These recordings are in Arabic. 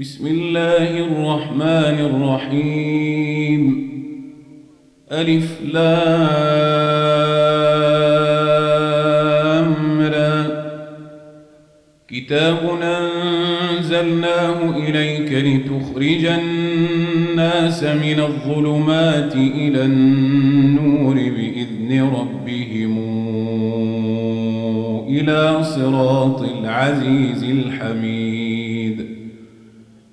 بسم الله الرحمن الرحيم. ألف لامرى كتاب أنزلناه إليك لتخرج الناس من الظلمات إلى النور بإذن ربهم إلى صراط العزيز الحميد.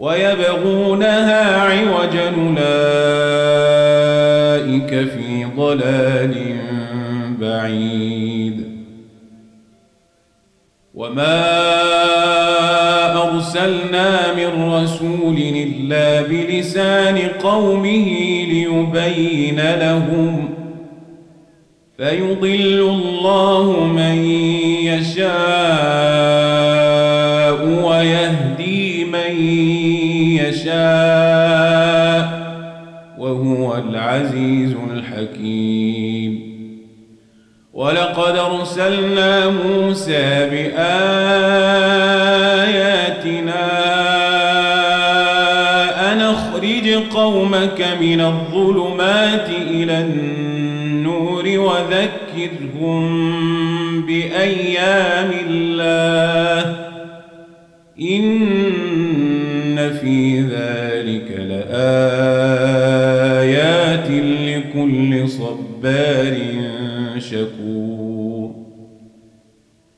ويبغونها عوجا أولئك في ضلال بعيد. وما أرسلنا من رسول إلا بلسان قومه ليبين لهم فيضل الله من يشاء العزيز الحكيم. ولقد أرسلنا موسى بآياتنا أن أخرج قومك من الظلمات إلى النور وذكرهم بأيام شكور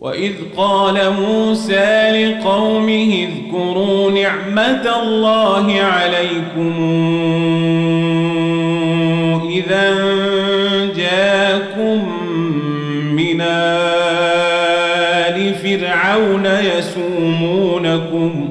وإذ قال موسى لقومه اذكروا نعمة الله عليكم إذا جاءكم من آل فرعون يسومونكم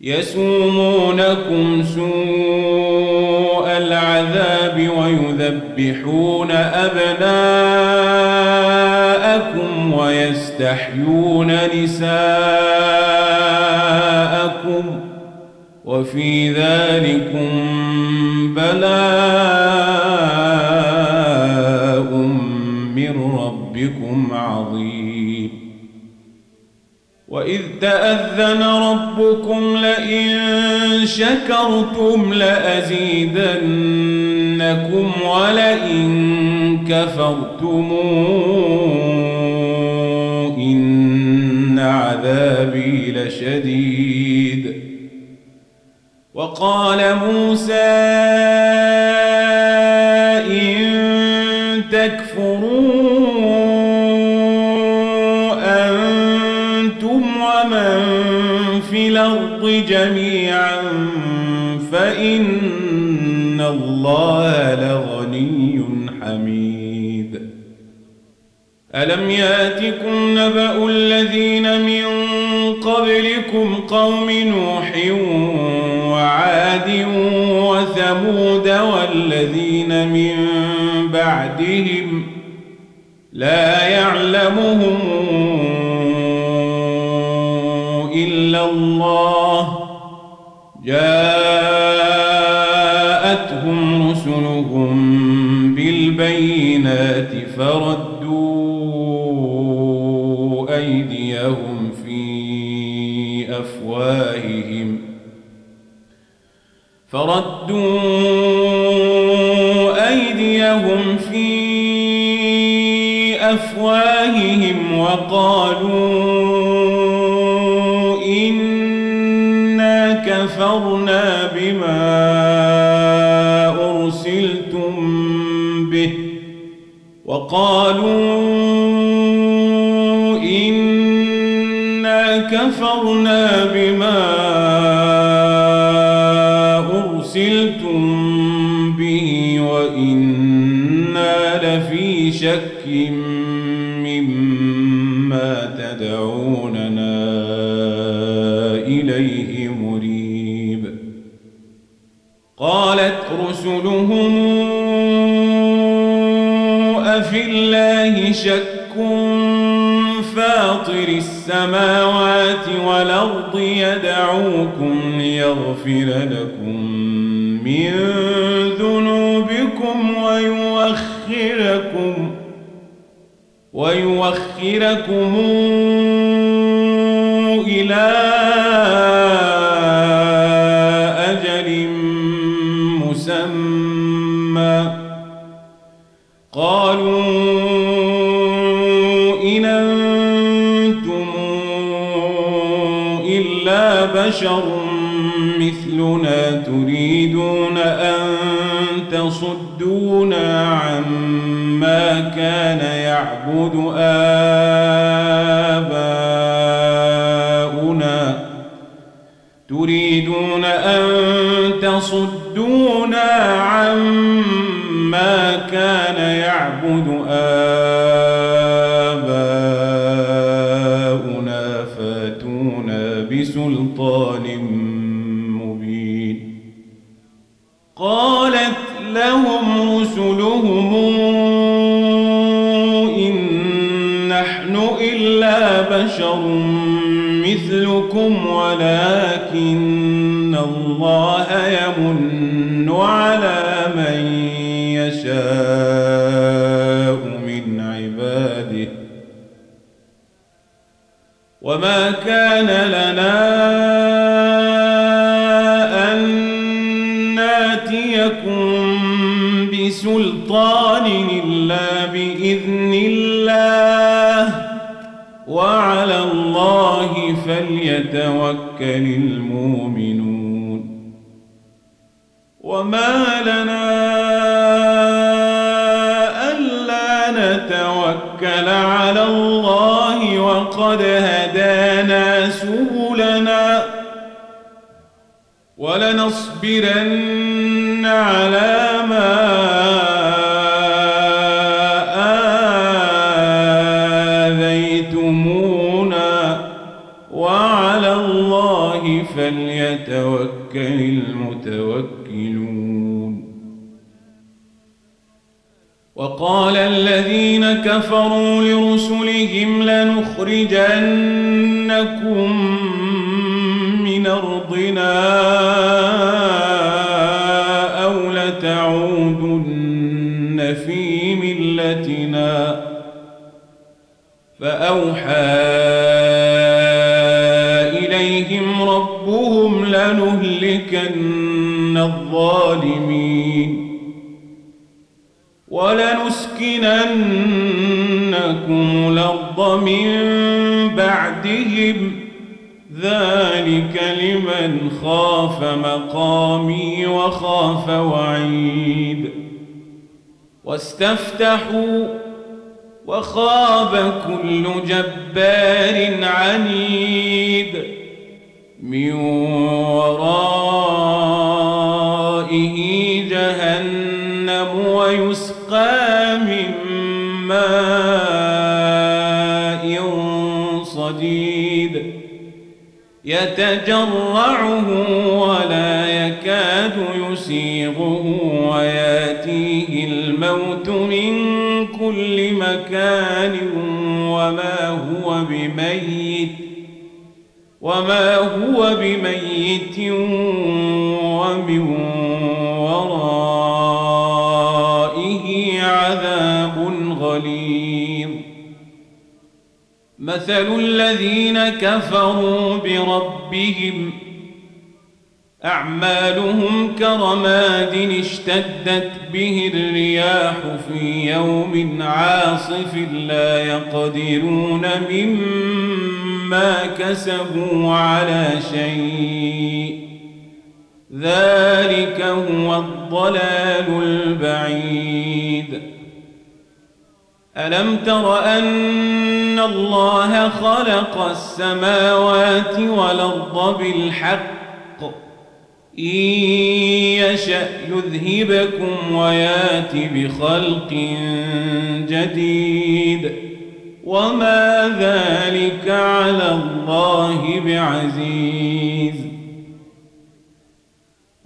يسومونكم سوء العذاب ويذبحون أبناءكم ويستحيون نساءكم وفي ذلكم بلاء تأذن ربكم لئن شكرتم لأزيدنكم ولئن كفرتم إن عذابي لشديد. وقال موسى جميعا فإن الله لغني حميد. ألم يأتكم نبأ الذين من قبلكم قوم نوح وعاد وثمود والذين من بعدهم لا يعلمهم إلا الله جاءتهم رسلهم بالبينات فردوا أيديهم في أفواههم فردوا أيديهم في أفواههم وقالوا وقالوا إنا كفرنا بما أرسلتم به وإنا لفي شك مما تدعوننا إليه الله شك فاطر السماوات والأرض يدعوكم ليغفر لكم من ذنوبكم ويؤخركم ويؤخركم إلى بشر مثلنا تريدون أن تصدونا عما كان يعبد آباؤنا. تريدون أن تصدونا عما كان نحن إلا بشر مثلكم ولكن الله يمن على من يشاء من عباده. وما كان لنا أن ناتيكم بسلطان إلا بإذن الله. فليتوكل المؤمنون. وما لنا ألا نتوكل على الله وقد هدانا سبلنا ولنصبرن فليتوكل المتوكلون. وقال الذين كفروا لرسلهم لنخرجنكم من أرضنا أو لتعودن في ملتنا. فأوحى لنهلكن الظالمين ولنسكننكم الأرض من بعدهم. ذلك لمن خاف مقامي وخاف وعيد. واستفتحوا وخاب كل جبار عنيد. من ورائه جهنم ويسقى من ماء صديد يتجرعه ولا يكاد يسيغه ويأتيه الموت من كل مكان وما هو بميت وما هو بميت ومن مثل الذين كفروا بربهم. أعمالهم كرماد اشتدت به الرياح في يوم عاصف لا يقدرون مما كسبوا على شيء. ذلك هو الضلال البعيد. ألم تر أن الله خلق السماوات والأرض بالحق؟ إن يشأ يذهبكم ويات بخلق جديد. وما ذلك على الله بعزيز.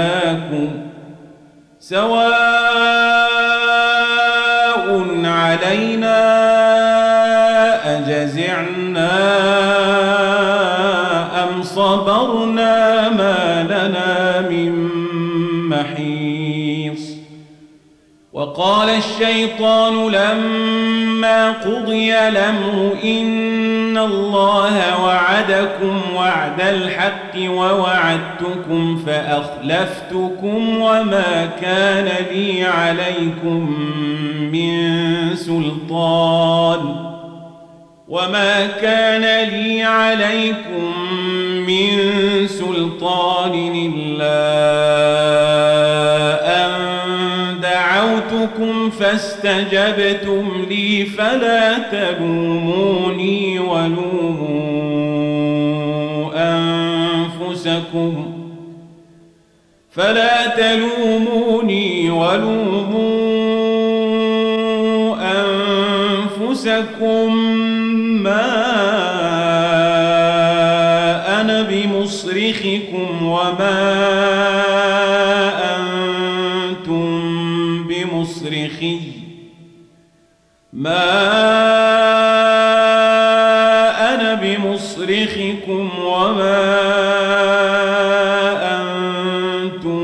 لهديناكم سواء علينا أجزعنا أم صبرنا ما لنا من محيص وقال الشيطان لما قضي الأمر إن الله وعدكم وعد الحق ووعدتكم فأخلفتكم وما كان لي عليكم من سلطان وما كان لي عليكم من سلطان إلا فاستجبتم لي فلا تلوموني ولوموا أنفسكم. فلا تلوموني ولوموا أنفسكم ما أنا بمصرخكم وما ما أنا بمصرخكم وما أنتم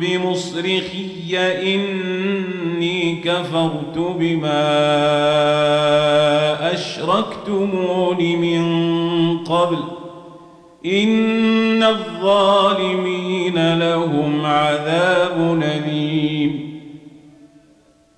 بمصرخي إني كفرت بما أشركتمون من قبل إن الظالمين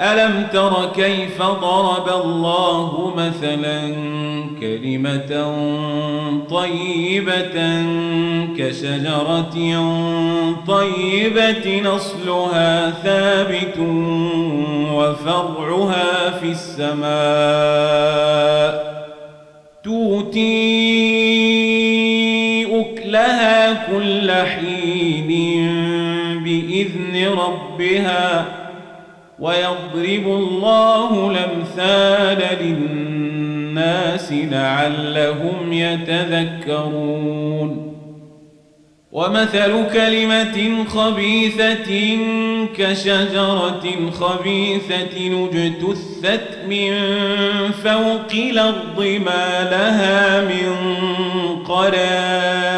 ألم تر كيف ضرب الله مثلا كلمة طيبة كشجرة طيبة نصلها ثابت وفرعها في السماء توتي أكلها كل حين بإذن ربها ويضرب الله الأمثال للناس لعلهم يتذكرون. ومثل كلمة خبيثة كشجرة خبيثة نجتثت من فوق الأرض ما لها من قرار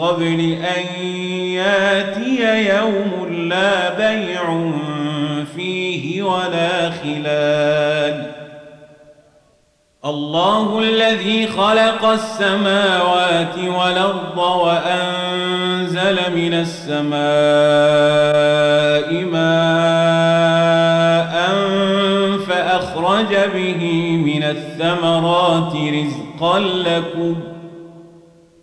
قبل أن ياتي يوم لا بيع فيه ولا خلال. الله الذي خلق السماوات والأرض وأنزل من السماء ماء فأخرج به من الثمرات رزقا لكم.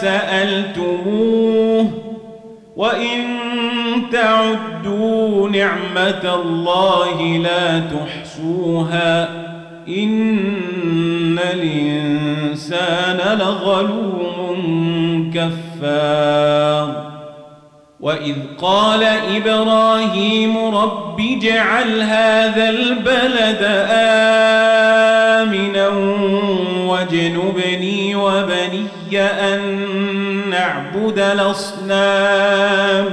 سألتموه وإن تعدوا نعمة الله لا تحصوها إن الإنسان لظلوم كفار وإذ قال إبراهيم رب اجعل هذا البلد آمنا واجنبني أن نعبد الأصنام.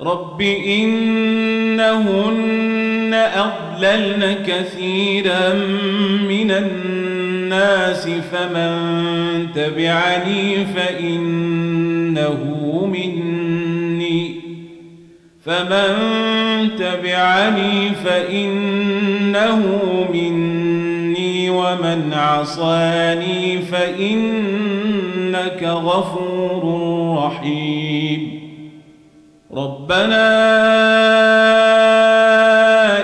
رب إنهن أضللن كثيرا من الناس فمن تبعني فإنه مني. فمن تبعني فإنه مني ومن عصاني فإنك غفور رحيم. ربنا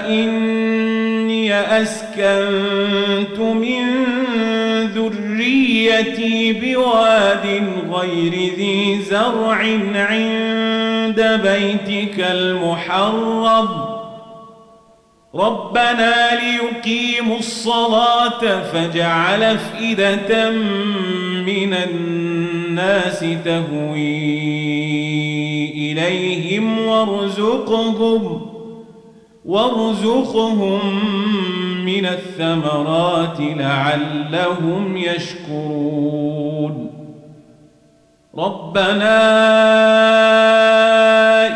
إني أسكنت من ذريتي بواد غير ذي زرع عند بيتك المحرم. ربنا ليقيموا الصلاة فاجعل أفئدة من الناس تهوي إليهم وارزقهم وارزقهم من الثمرات لعلهم يشكرون. ربنا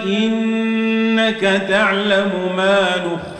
إنك تعلم ما نخفي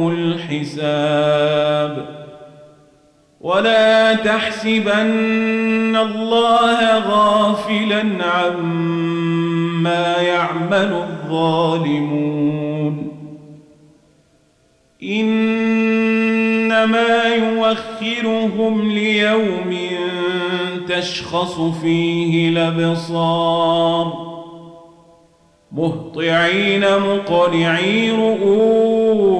الحساب. ولا تحسبن الله غافلا عما يعمل الظالمون. إنما يوخرهم ليوم تشخص فيه الأبصار. مهطعين مقنعي رؤوسهم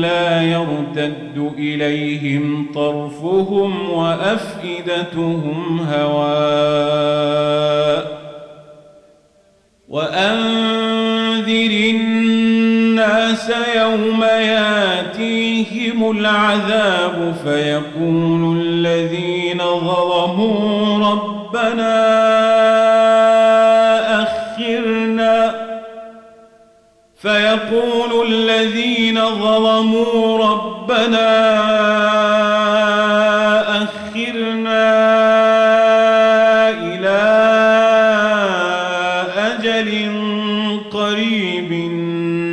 لا يرتد إليهم طرفهم وأفئدتهم هواء وأنذر الناس يوم ياتيهم العذاب فيقول الذين ظلموا ربنا فيقول الذين ظلموا ربنا أخرنا إلى أجل قريب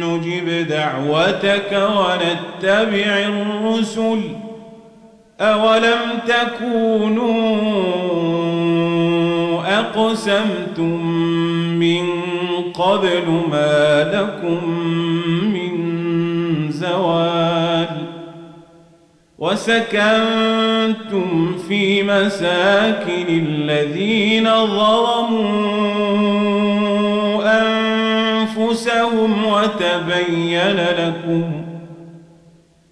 نجب دعوتك ونتبع الرسل أولم تكونوا أقسمتم قبل ما لكم من زوال وسكنتم في مساكن الذين ظلموا أنفسهم وتبين لكم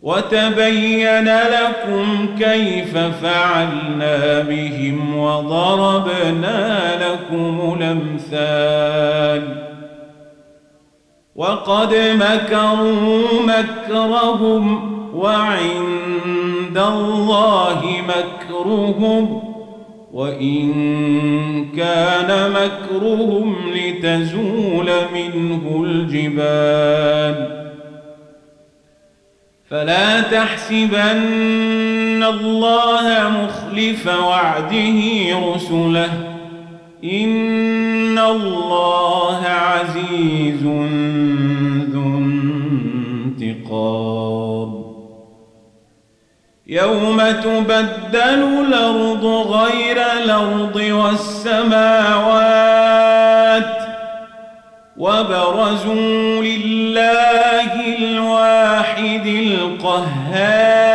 وتبين لكم كيف فعلنا بهم وضربنا لكم الأمثال وقد مكروا مكرهم وعند الله مكرهم وإن كان مكرهم لتزول منه الجبال. فلا تحسبن الله مخلف وعده رسله. إن الله عزيز ذو انتقام يوم تبدل الأرض غير الأرض والسماوات وبرزوا لله الواحد القهار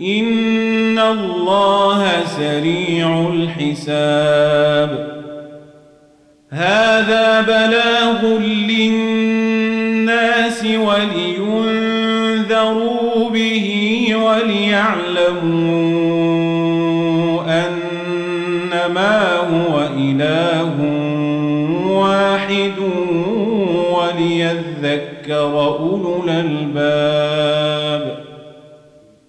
إن الله سريع الحساب هذا بلاغ للناس ولينذروا به وليعلموا أنما هو إله واحد وليذكر أولو الألباب